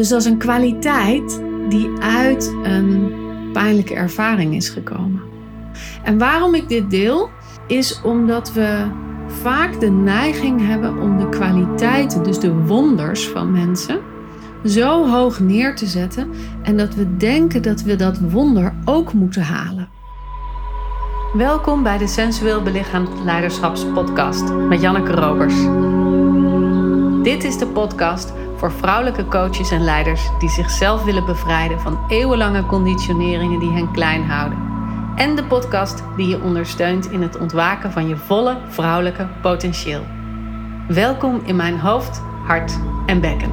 Dus dat is een kwaliteit die uit een pijnlijke ervaring is gekomen. En waarom ik dit deel, is omdat we vaak de neiging hebben om de kwaliteiten, dus de wonders van mensen, zo hoog neer te zetten en dat we denken dat we dat wonder ook moeten halen. Welkom bij de Sensueel Belichaamd Leiderschapspodcast met Janneke Robers. Dit is de podcast voor vrouwelijke coaches en leiders die zichzelf willen bevrijden van eeuwenlange conditioneringen die hen klein houden. En de podcast die je ondersteunt in het ontwaken van je volle vrouwelijke potentieel. Welkom in mijn hoofd, hart en bekken.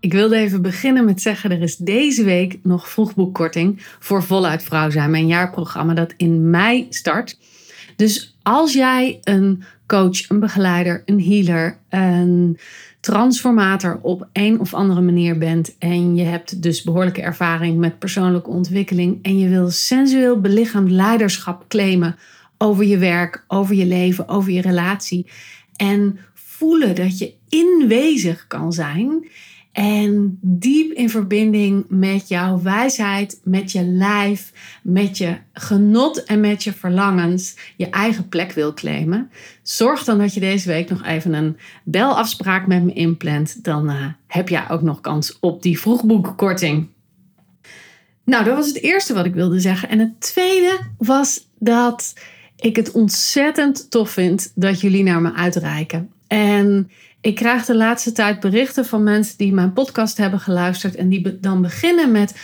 Ik wilde even beginnen met zeggen: er is deze week nog vroegboekkorting voor Voluit Vrouw zijn, mijn jaarprogramma dat in mei start. Dus als jij een coach, een begeleider, een healer, een transformator op een of andere manier bent en je hebt dus behoorlijke ervaring met persoonlijke ontwikkeling en je wil sensueel belichaamd leiderschap claimen over je werk, over je leven, over je relatie en voelen dat je inwezig kan zijn en diep in verbinding met jouw wijsheid, met je lijf, met je genot en met je verlangens je eigen plek wil claimen. Zorg dan dat je deze week nog even een belafspraak met me inplant. Dan uh, heb jij ook nog kans op die vroegboekkorting. Nou, dat was het eerste wat ik wilde zeggen. En het tweede was dat ik het ontzettend tof vind dat jullie naar me uitreiken. En ik krijg de laatste tijd berichten van mensen die mijn podcast hebben geluisterd en die dan beginnen met: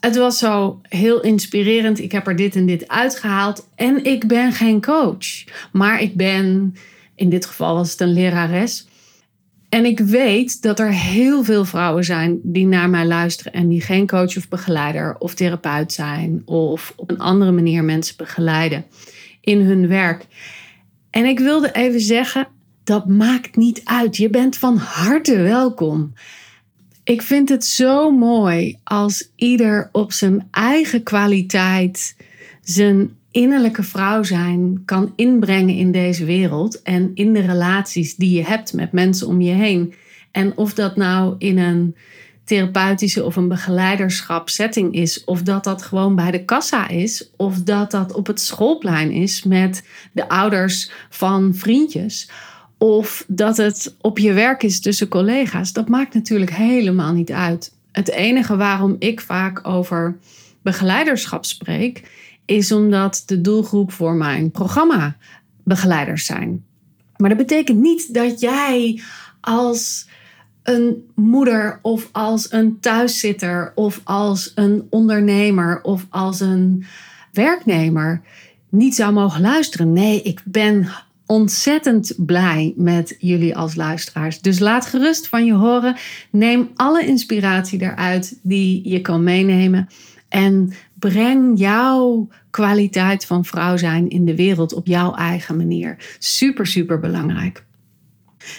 Het was zo heel inspirerend. Ik heb er dit en dit uitgehaald. En ik ben geen coach, maar ik ben, in dit geval was het een lerares. En ik weet dat er heel veel vrouwen zijn die naar mij luisteren en die geen coach of begeleider of therapeut zijn of op een andere manier mensen begeleiden in hun werk. En ik wilde even zeggen, dat maakt niet uit. Je bent van harte welkom. Ik vind het zo mooi als ieder op zijn eigen kwaliteit zijn innerlijke vrouw zijn kan inbrengen in deze wereld en in de relaties die je hebt met mensen om je heen. En of dat nou in een therapeutische of een begeleiderschap setting is, of dat dat gewoon bij de kassa is, of dat dat op het schoolplein is met de ouders van vriendjes of dat het op je werk is tussen collega's. Dat maakt natuurlijk helemaal niet uit. Het enige waarom ik vaak over begeleiderschap spreek, is omdat de doelgroep voor mijn programma begeleiders zijn. Maar dat betekent niet dat jij als een moeder of als een thuiszitter of als een ondernemer of als een werknemer niet zou mogen luisteren. Nee, ik ben ontzettend blij met jullie als luisteraars. Dus laat gerust van je horen. Neem alle inspiratie eruit die je kan meenemen. En breng jouw kwaliteit van vrouw zijn in de wereld op jouw eigen manier. Super, super belangrijk.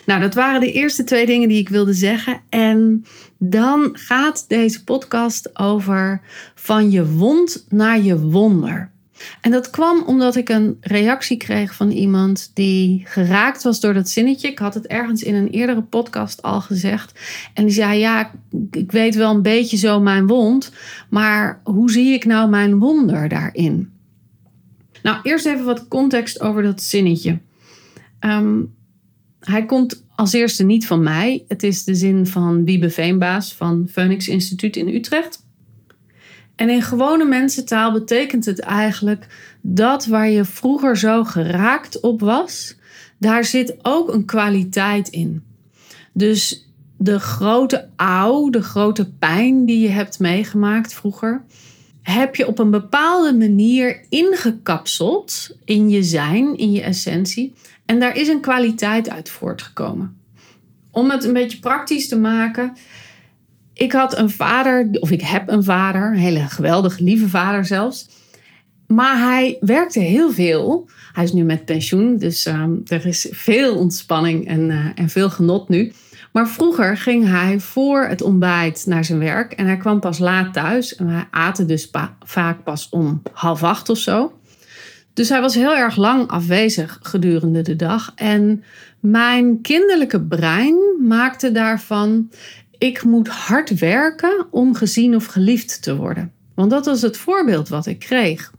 Nou, dat waren de eerste twee dingen die ik wilde zeggen. En dan gaat deze podcast over van je wond naar je wonder. En dat kwam omdat ik een reactie kreeg van iemand die geraakt was door dat zinnetje. Ik had het ergens in een eerdere podcast al gezegd. En die zei: Ja, ik weet wel een beetje zo mijn wond, maar hoe zie ik nou mijn wonder daarin? Nou, eerst even wat context over dat zinnetje. Ehm, hij komt als eerste niet van mij. Het is de zin van Wiebe Veenbaas van Phoenix Instituut in Utrecht. En in gewone mensentaal betekent het eigenlijk dat waar je vroeger zo geraakt op was, daar zit ook een kwaliteit in. Dus de grote ouw, de grote pijn die je hebt meegemaakt vroeger, heb je op een bepaalde manier ingekapseld in je zijn, in je essentie. En daar is een kwaliteit uit voortgekomen. Om het een beetje praktisch te maken, ik had een vader, of ik heb een vader, een hele geweldige, lieve vader zelfs. Maar hij werkte heel veel. Hij is nu met pensioen, dus ehm, er is veel ontspanning en, uh, en veel genot nu. Maar vroeger ging hij voor het ontbijt naar zijn werk en hij kwam pas laat thuis. En wij aten dus vaak pas om half acht of zo. Dus hij was heel erg lang afwezig gedurende de dag. En mijn kinderlijke brein maakte daarvan: ik moet hard werken om gezien of geliefd te worden. Want dat was het voorbeeld wat ik kreeg.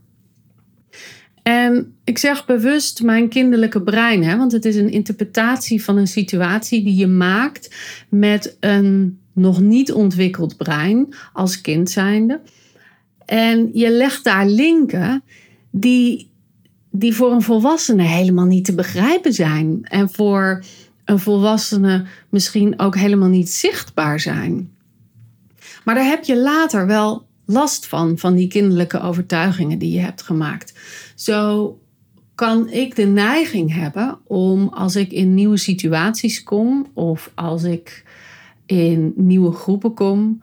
En ik zeg bewust mijn kinderlijke brein, hè, want het is een interpretatie van een situatie die je maakt met een nog niet ontwikkeld brein als kind zijnde. En je legt daar linken die, die voor een volwassene helemaal niet te begrijpen zijn. En voor een volwassene misschien ook helemaal niet zichtbaar zijn. Maar daar heb je later wel last van, van die kinderlijke overtuigingen die je hebt gemaakt. Zo kan ik de neiging hebben om als ik in nieuwe situaties kom of als ik in nieuwe groepen kom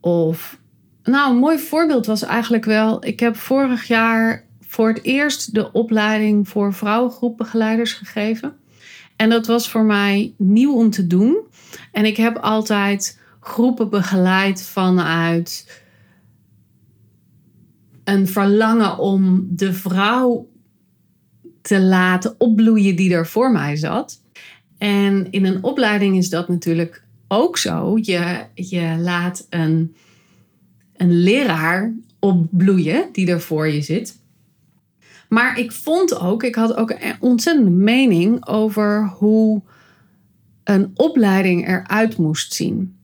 of nou een mooi voorbeeld was eigenlijk wel ik heb vorig jaar voor het eerst de opleiding voor vrouwengroepbegeleiders gegeven en dat was voor mij nieuw om te doen en ik heb altijd groepen begeleid vanuit een verlangen om de vrouw te laten opbloeien die er voor mij zat. En in een opleiding is dat natuurlijk ook zo. Je, je laat een, een leraar opbloeien die er voor je zit. Maar ik vond ook, ik had ook een ontzettende mening over hoe een opleiding eruit moest zien.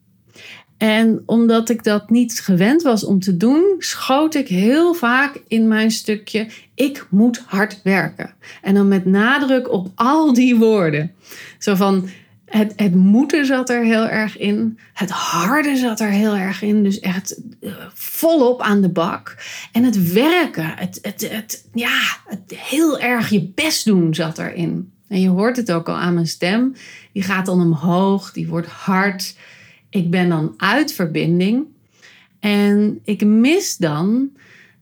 En omdat ik dat niet gewend was om te doen, schoot ik heel vaak in mijn stukje: ik moet hard werken. En dan met nadruk op al die woorden. Zo van. Het, het moeten zat er heel erg in. Het harde zat er heel erg in. Dus echt uh, volop aan de bak. En het werken, het, het, het, ja, het heel erg je best doen zat erin. En je hoort het ook al aan mijn stem. Die gaat dan omhoog, die wordt hard ik ben dan uit verbinding en ik mis dan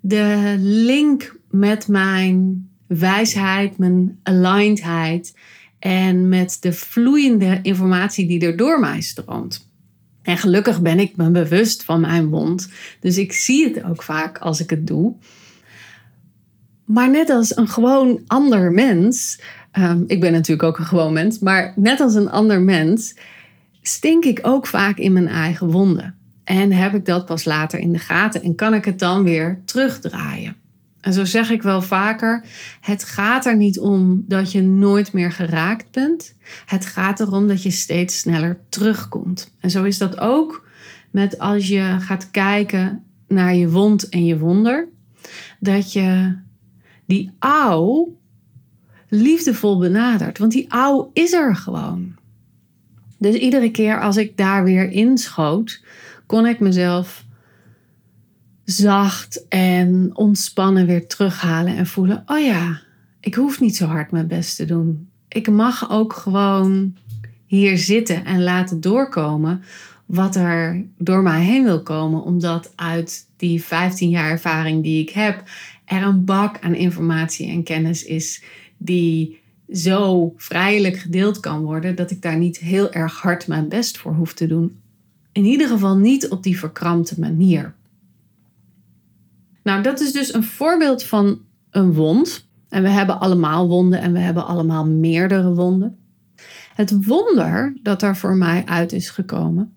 de link met mijn wijsheid, mijn alignedheid en met de vloeiende informatie die er door mij stroomt. En gelukkig ben ik me bewust van mijn wond, dus ik zie het ook vaak als ik het doe. Maar net als een gewoon ander mens, um, ik ben natuurlijk ook een gewoon mens, maar net als een ander mens stink ik ook vaak in mijn eigen wonden. En heb ik dat pas later in de gaten en kan ik het dan weer terugdraaien. En zo zeg ik wel vaker: het gaat er niet om dat je nooit meer geraakt bent. Het gaat erom dat je steeds sneller terugkomt. En zo is dat ook met als je gaat kijken naar je wond en je wonder. Dat je die ouw liefdevol benadert. Want die ouw is er gewoon. Dus iedere keer als ik daar weer inschoot, kon ik mezelf zacht en ontspannen weer terughalen en voelen: oh ja, ik hoef niet zo hard mijn best te doen. Ik mag ook gewoon hier zitten en laten doorkomen wat er door mij heen wil komen, omdat uit die 15 jaar ervaring die ik heb, er een bak aan informatie en kennis is die zo vrijelijk gedeeld kan worden dat ik daar niet heel erg hard mijn best voor hoef te doen. In ieder geval niet op die verkrampte manier. Nou, dat is dus een voorbeeld van een wond. En we hebben allemaal wonden en we hebben allemaal meerdere wonden. Het wonder dat er voor mij uit is gekomen,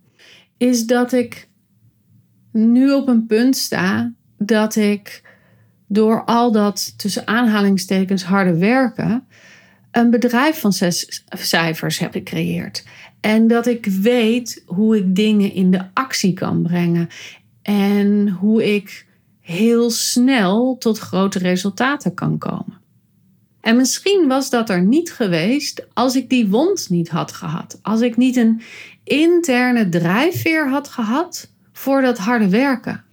is dat ik nu op een punt sta dat ik door al dat tussen aanhalingstekens harde werken een bedrijf van zes cijfers heb gecreëerd. En dat ik weet hoe ik dingen in de actie kan brengen. En hoe ik heel snel tot grote resultaten kan komen. En misschien was dat er niet geweest als ik die wond niet had gehad. Als ik niet een interne drijfveer had gehad voor dat harde werken.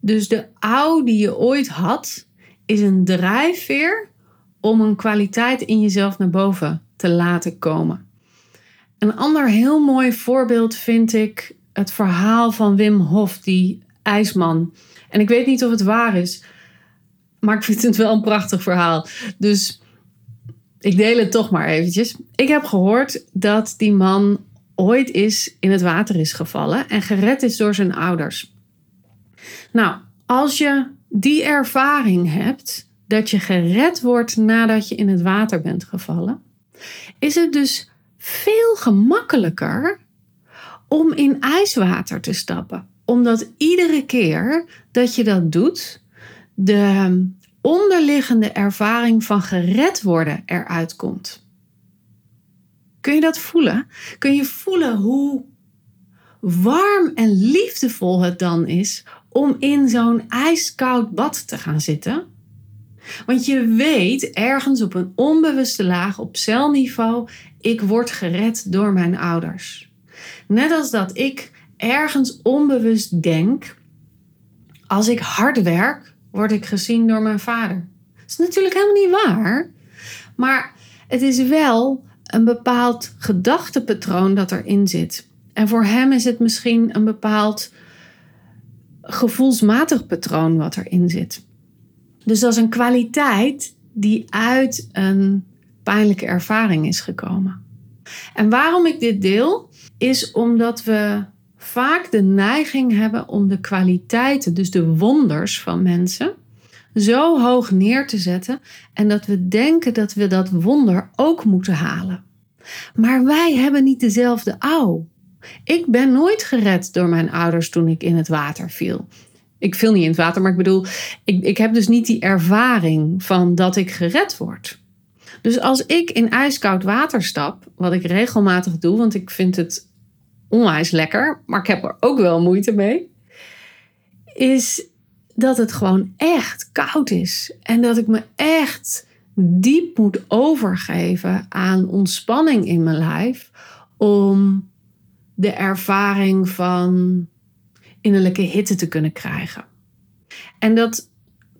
Dus de oude die je ooit had, is een drijfveer om een kwaliteit in jezelf naar boven te laten komen. Een ander heel mooi voorbeeld vind ik het verhaal van Wim Hof, die ijsman. En ik weet niet of het waar is, maar ik vind het wel een prachtig verhaal. Dus ik deel het toch maar eventjes. Ik heb gehoord dat die man ooit is in het water is gevallen en gered is door zijn ouders. Nou, als je die ervaring hebt, dat je gered wordt nadat je in het water bent gevallen, is het dus veel gemakkelijker om in ijswater te stappen. Omdat iedere keer dat je dat doet, de onderliggende ervaring van gered worden eruit komt. Kun je dat voelen? Kun je voelen hoe warm en liefdevol het dan is om in zo'n ijskoud bad te gaan zitten? Want je weet ergens op een onbewuste laag op celniveau, ik word gered door mijn ouders. Net als dat ik ergens onbewust denk, als ik hard werk, word ik gezien door mijn vader. Dat is natuurlijk helemaal niet waar. Maar het is wel een bepaald gedachtepatroon dat erin zit. En voor hem is het misschien een bepaald gevoelsmatig patroon wat erin zit. Dus dat is een kwaliteit die uit een pijnlijke ervaring is gekomen. En waarom ik dit deel, is omdat we vaak de neiging hebben om de kwaliteiten, dus de wonders van mensen, zo hoog neer te zetten en dat we denken dat we dat wonder ook moeten halen. Maar wij hebben niet dezelfde ouw. Ik ben nooit gered door mijn ouders toen ik in het water viel. Ik viel niet in het water, maar ik bedoel, ik, ik heb dus niet die ervaring van dat ik gered word. Dus als ik in ijskoud water stap, wat ik regelmatig doe, want ik vind het onwijs lekker, maar ik heb er ook wel moeite mee, is dat het gewoon echt koud is. En dat ik me echt diep moet overgeven aan ontspanning in mijn lijf om de ervaring van innerlijke hitte te kunnen krijgen. En dat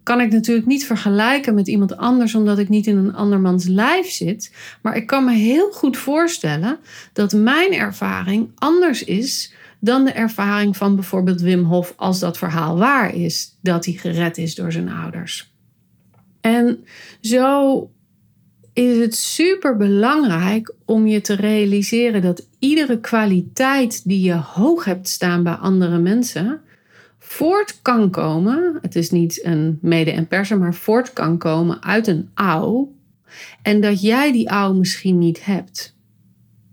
kan ik natuurlijk niet vergelijken met iemand anders, omdat ik niet in een andermans lijf zit. Maar ik kan me heel goed voorstellen dat mijn ervaring anders is dan de ervaring van bijvoorbeeld Wim Hof, als dat verhaal waar is, dat hij gered is door zijn ouders. En zo is het super belangrijk om je te realiseren dat iedere kwaliteit die je hoog hebt staan bij andere mensen voort kan komen. Het is niet een mede en persen, maar voort kan komen uit een ouw. En dat jij die ouw misschien niet hebt.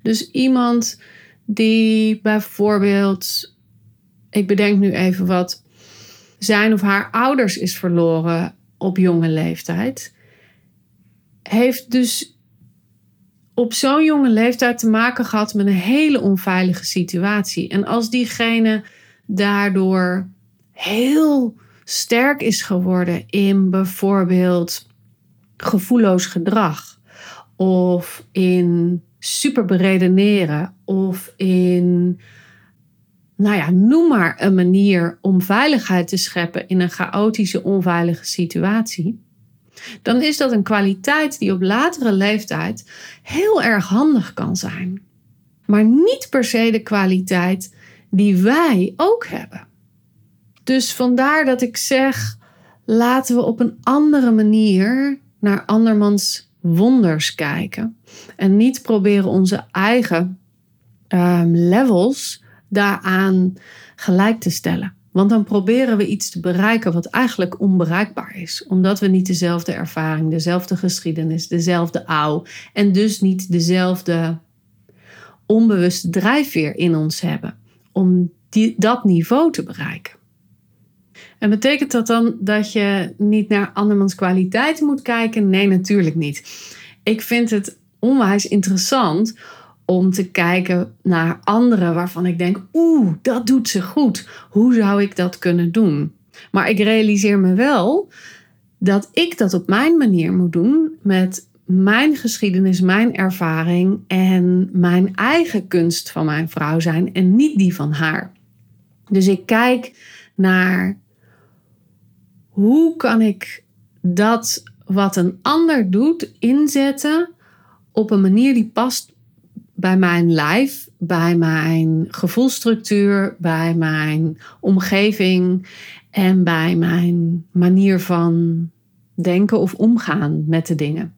Dus iemand die bijvoorbeeld, ik bedenk nu even wat, zijn of haar ouders is verloren op jonge leeftijd heeft dus op zo'n jonge leeftijd te maken gehad met een hele onveilige situatie. En als diegene daardoor heel sterk is geworden in bijvoorbeeld gevoelloos gedrag of in super beredeneren of in, nou ja, noem maar een manier om veiligheid te scheppen in een chaotische, onveilige situatie dan is dat een kwaliteit die op latere leeftijd heel erg handig kan zijn. Maar niet per se de kwaliteit die wij ook hebben. Dus vandaar dat ik zeg: laten we op een andere manier naar andermans wonders kijken. En niet proberen onze eigen um, levels daaraan gelijk te stellen. Want dan proberen we iets te bereiken wat eigenlijk onbereikbaar is. Omdat we niet dezelfde ervaring, dezelfde geschiedenis, dezelfde ouw en dus niet dezelfde onbewuste drijfveer in ons hebben om die, dat niveau te bereiken. En betekent dat dan dat je niet naar andermans kwaliteiten moet kijken? Nee, natuurlijk niet. Ik vind het onwijs interessant om te kijken naar anderen waarvan ik denk, oeh, dat doet ze goed. Hoe zou ik dat kunnen doen? Maar ik realiseer me wel dat ik dat op mijn manier moet doen met mijn geschiedenis, mijn ervaring en mijn eigen kunst van mijn vrouw zijn en niet die van haar. Dus ik kijk naar hoe kan ik dat wat een ander doet inzetten op een manier die past bij mijn lijf, bij mijn gevoelstructuur, bij mijn omgeving en bij mijn manier van denken of omgaan met de dingen.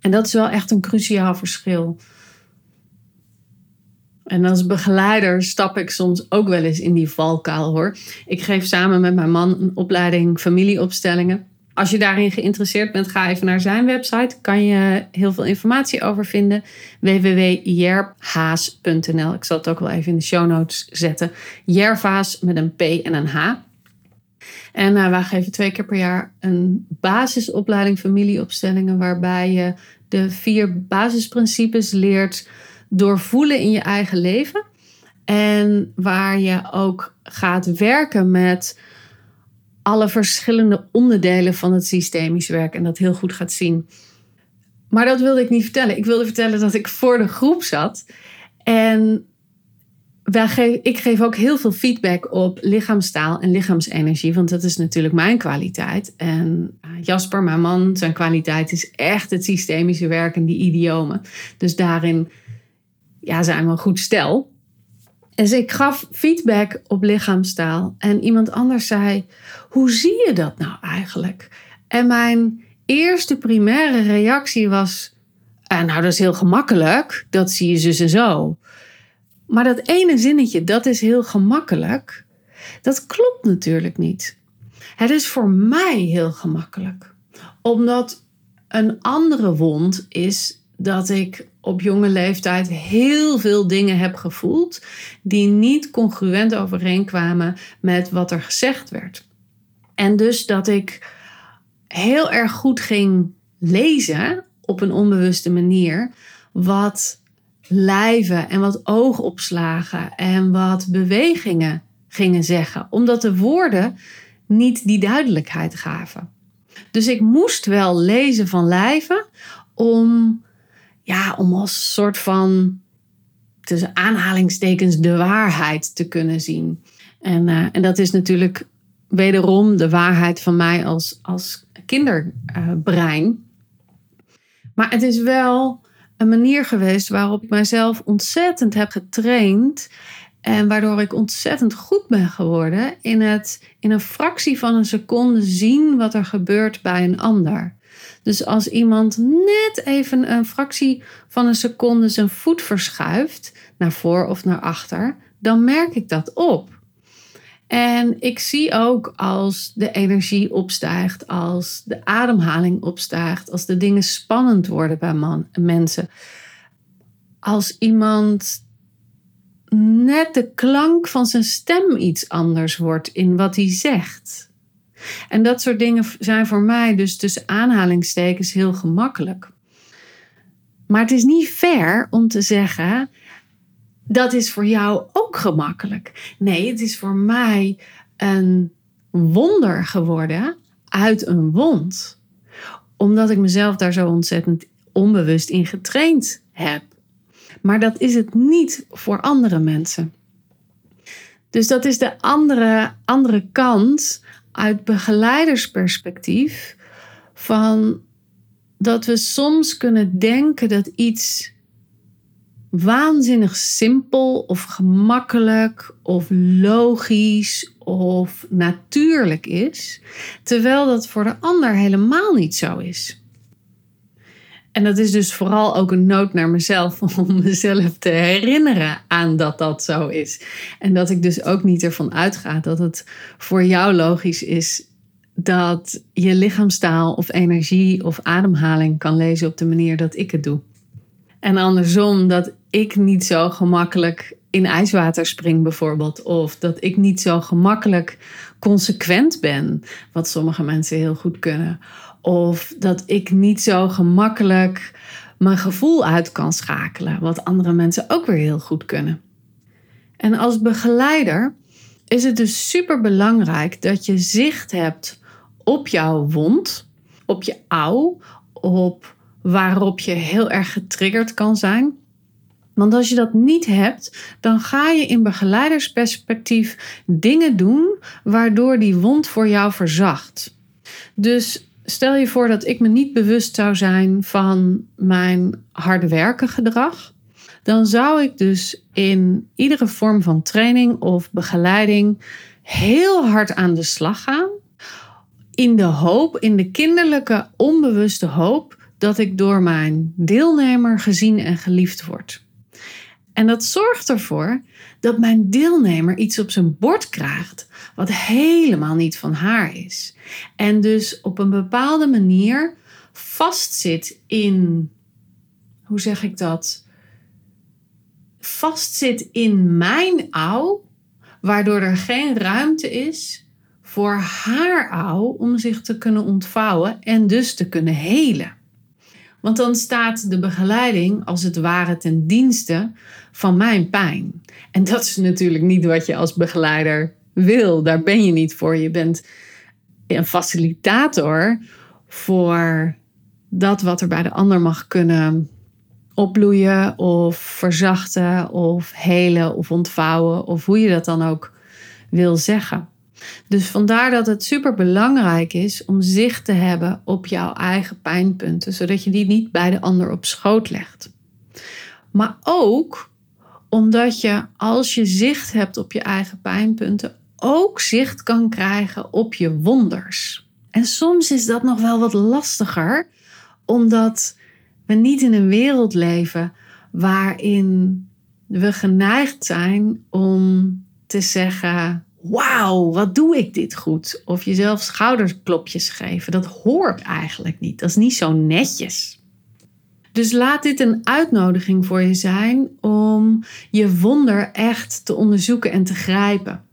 En dat is wel echt een cruciaal verschil. En als begeleider stap ik soms ook wel eens in die valkuil hoor. Ik geef samen met mijn man een opleiding familieopstellingen. als je daarin geïnteresseerd bent, ga even naar zijn website. Kan je heel veel informatie over vinden. www.jerphaas.nl. Ik zal het ook wel even in de show notes zetten. Jervaas met een P en een H. En uh, wij geven twee keer per jaar een basisopleiding familieopstellingen, waarbij je de vier basisprincipes leert doorvoelen in je eigen leven. En waar je ook gaat werken met alle verschillende onderdelen van het systemisch werk en dat heel goed gaat zien. Maar dat wilde ik niet vertellen. Ik wilde vertellen dat ik voor de groep zat. En wij ik geef ook heel veel feedback op lichaamstaal en lichaamsenergie, want dat is natuurlijk mijn kwaliteit. En eh, Jasper, mijn man, zijn kwaliteit is echt het systemische werk en die idiomen. Dus daarin ja, zijn we goed stel. Dus ik gaf feedback op lichaamstaal en iemand anders zei: Hoe zie je dat nou eigenlijk? En mijn eerste primaire reactie was: ah, Nou, dat is heel gemakkelijk, dat zie je zus en zo. Maar dat ene zinnetje, dat is heel gemakkelijk, dat klopt natuurlijk niet. Het is voor mij heel gemakkelijk, omdat een andere wond is dat ik op jonge leeftijd heel veel dingen heb gevoeld die niet congruent overeenkwamen met wat er gezegd werd. En dus dat ik heel erg goed ging lezen op een onbewuste manier wat lijven en wat oogopslagen en wat bewegingen gingen zeggen, omdat de woorden niet die duidelijkheid gaven. Dus ik moest wel lezen van lijven om ja, om als soort van tussen aanhalingstekens de waarheid te kunnen zien. En, uh, en dat is natuurlijk wederom de waarheid van mij als, als kinderbrein. maar het is wel een manier geweest waarop ik mijzelf ontzettend heb getraind. En waardoor ik ontzettend goed ben geworden in het in een fractie van een seconde zien wat er gebeurt bij een ander. Dus als iemand net even een fractie van een seconde zijn voet verschuift, naar voor of naar achter, dan merk ik dat op. En ik zie ook als de energie opstijgt, als de ademhaling opstijgt, als de dingen spannend worden bij man, mensen. Als iemand net de klank van zijn stem iets anders wordt in wat hij zegt. En dat soort dingen zijn voor mij dus tussen aanhalingstekens heel gemakkelijk. Maar het is niet fair om te zeggen, dat is voor jou ook gemakkelijk. Nee, het is voor mij een wonder geworden uit een wond. Omdat ik mezelf daar zo ontzettend onbewust in getraind heb. Maar dat is het niet voor andere mensen. Dus dat is de andere, andere kant uit begeleidersperspectief van dat we soms kunnen denken dat iets waanzinnig simpel of gemakkelijk of logisch of natuurlijk is, terwijl dat voor de ander helemaal niet zo is. En dat is dus vooral ook een nood naar mezelf om mezelf te herinneren aan dat dat zo is. En dat ik dus ook niet ervan uitga dat het voor jou logisch is dat je lichaamstaal of energie of ademhaling kan lezen op de manier dat ik het doe. En andersom dat ik niet zo gemakkelijk in ijswater spring bijvoorbeeld. Of dat ik niet zo gemakkelijk consequent ben, wat sommige mensen heel goed kunnen. Of dat ik niet zo gemakkelijk mijn gevoel uit kan schakelen, wat andere mensen ook weer heel goed kunnen. En als begeleider is het dus super belangrijk dat je zicht hebt op jouw wond, op je ouw, op waarop je heel erg getriggerd kan zijn. Want als je dat niet hebt, dan ga je in begeleidersperspectief dingen doen waardoor die wond voor jou verzacht. Dus stel je voor dat ik me niet bewust zou zijn van mijn harde werken gedrag. Dan zou ik dus in iedere vorm van training of begeleiding heel hard aan de slag gaan. In de hoop, in de kinderlijke onbewuste hoop, dat ik door mijn deelnemer gezien en geliefd word. En dat zorgt ervoor dat mijn deelnemer iets op zijn bord krijgt wat helemaal niet van haar is. En dus op een bepaalde manier vastzit in, hoe zeg ik dat? Vastzit in mijn ouw, waardoor er geen ruimte is voor haar ouw om zich te kunnen ontvouwen en dus te kunnen helen. Want dan staat de begeleiding als het ware ten dienste van mijn pijn. En dat is natuurlijk niet wat je als begeleider wil. Daar ben je niet voor. Je bent een facilitator voor dat wat er bij de ander mag kunnen opbloeien of verzachten of helen of ontvouwen of hoe je dat dan ook wil zeggen. Dus vandaar dat het super belangrijk is om zicht te hebben op jouw eigen pijnpunten, zodat je die niet bij de ander op schoot legt. Maar ook omdat je als je zicht hebt op je eigen pijnpunten, ook zicht kan krijgen op je wonders. En soms is dat nog wel wat lastiger, omdat we niet in een wereld leven waarin we geneigd zijn om te zeggen: Wauw, wat doe ik dit goed? Of jezelf schouderklopjes geven. Dat hoort eigenlijk niet. Dat is niet zo netjes. Dus laat dit een uitnodiging voor je zijn om je wonder echt te onderzoeken en te grijpen.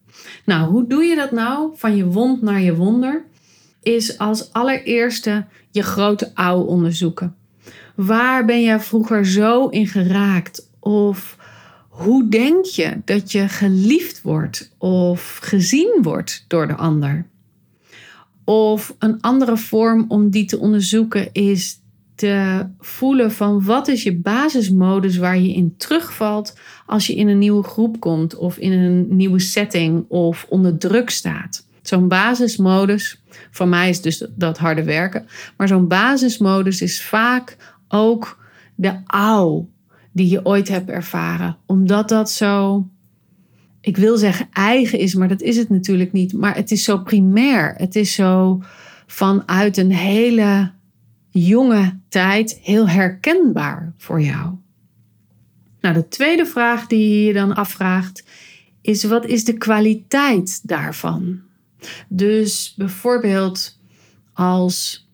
Nou, hoe doe je dat nou? Van je wond naar je wonder is als allereerste je grote ouw onderzoeken. Waar ben jij vroeger zo in geraakt? Of hoe denk je dat je geliefd wordt of gezien wordt door de ander? Of een andere vorm om die te onderzoeken is te voelen van wat is je basismodus waar je in terugvalt als je in een nieuwe groep komt of in een nieuwe setting of onder druk staat. Zo'n basismodus, voor mij is dus dat harde werken, maar zo'n basismodus is vaak ook de ouw die je ooit hebt ervaren. Omdat dat zo, ik wil zeggen eigen is, maar dat is het natuurlijk niet. Maar het is zo primair. Het is zo vanuit een hele jonge tijd heel herkenbaar voor jou. Nou, de tweede vraag die je dan afvraagt is: wat is de kwaliteit daarvan? Dus bijvoorbeeld als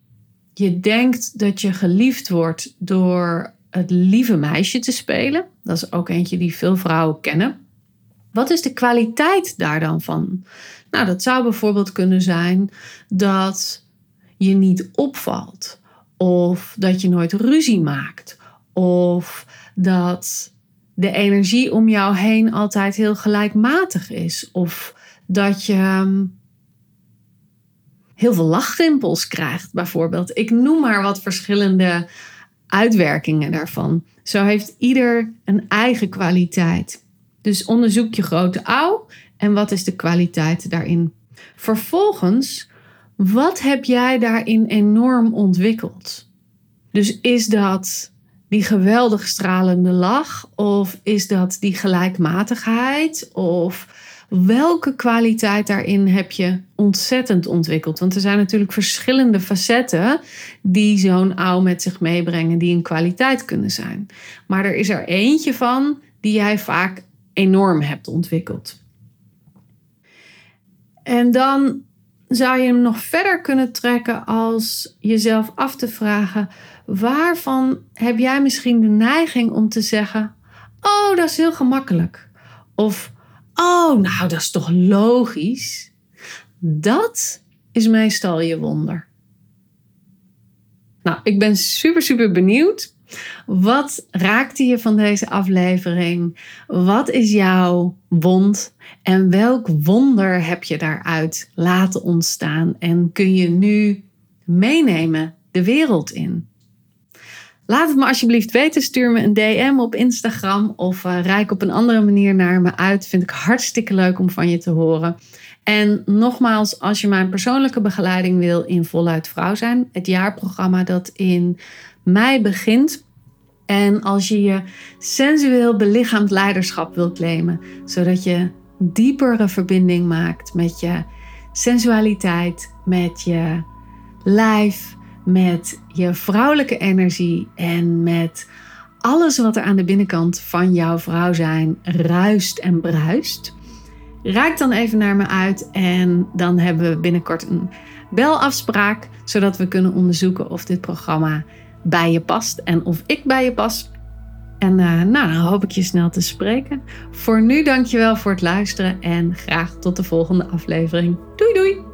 je denkt dat je geliefd wordt door het lieve meisje te spelen. Dat is ook eentje die veel vrouwen kennen. Wat is de kwaliteit daar dan van? Nou, dat zou bijvoorbeeld kunnen zijn dat je niet opvalt, of dat je nooit ruzie maakt, of dat de energie om jou heen altijd heel gelijkmatig is, of dat je ehm, heel veel lachrimpels krijgt, bijvoorbeeld. Ik noem maar wat verschillende uitwerkingen daarvan. Zo heeft ieder een eigen kwaliteit. Dus onderzoek je grote ouw en wat is de kwaliteit daarin. Vervolgens, wat heb jij daarin enorm ontwikkeld? Dus is dat die geweldig stralende lach of is dat die gelijkmatigheid of welke kwaliteit daarin heb je ontzettend ontwikkeld? Want er zijn natuurlijk verschillende facetten die zo'n ouw met zich meebrengen, die een kwaliteit kunnen zijn. Maar er is er eentje van die jij vaak enorm hebt ontwikkeld. En dan zou je hem nog verder kunnen trekken als jezelf af te vragen: waarvan heb jij misschien de neiging om te zeggen: Oh, dat is heel gemakkelijk. Of Oh, nou, dat is toch logisch? Dat is meestal je wonder. Nou, ik ben super, super benieuwd. Wat raakte je van deze aflevering? Wat is jouw wond? En welk wonder heb je daaruit laten ontstaan? En kun je nu meenemen de wereld in? Laat het me alsjeblieft weten. Stuur me een DM op Instagram of uh, reik op een andere manier naar me uit. Vind ik hartstikke leuk om van je te horen. En nogmaals, als je mijn persoonlijke begeleiding wil in Voluit Vrouw zijn, het jaarprogramma dat in mei begint. En als je je sensueel belichaamd leiderschap wilt claimen, zodat je diepere verbinding maakt met je sensualiteit, met je lijf met je vrouwelijke energie en met alles wat er aan de binnenkant van jouw vrouw zijn ruist en bruist. Raak dan even naar me uit en dan hebben we binnenkort een belafspraak, zodat we kunnen onderzoeken of dit programma bij je past en of ik bij je pas. En uh, nou, dan hoop ik je snel te spreken. Voor nu dankjewel voor het luisteren en graag tot de volgende aflevering. Doei doei!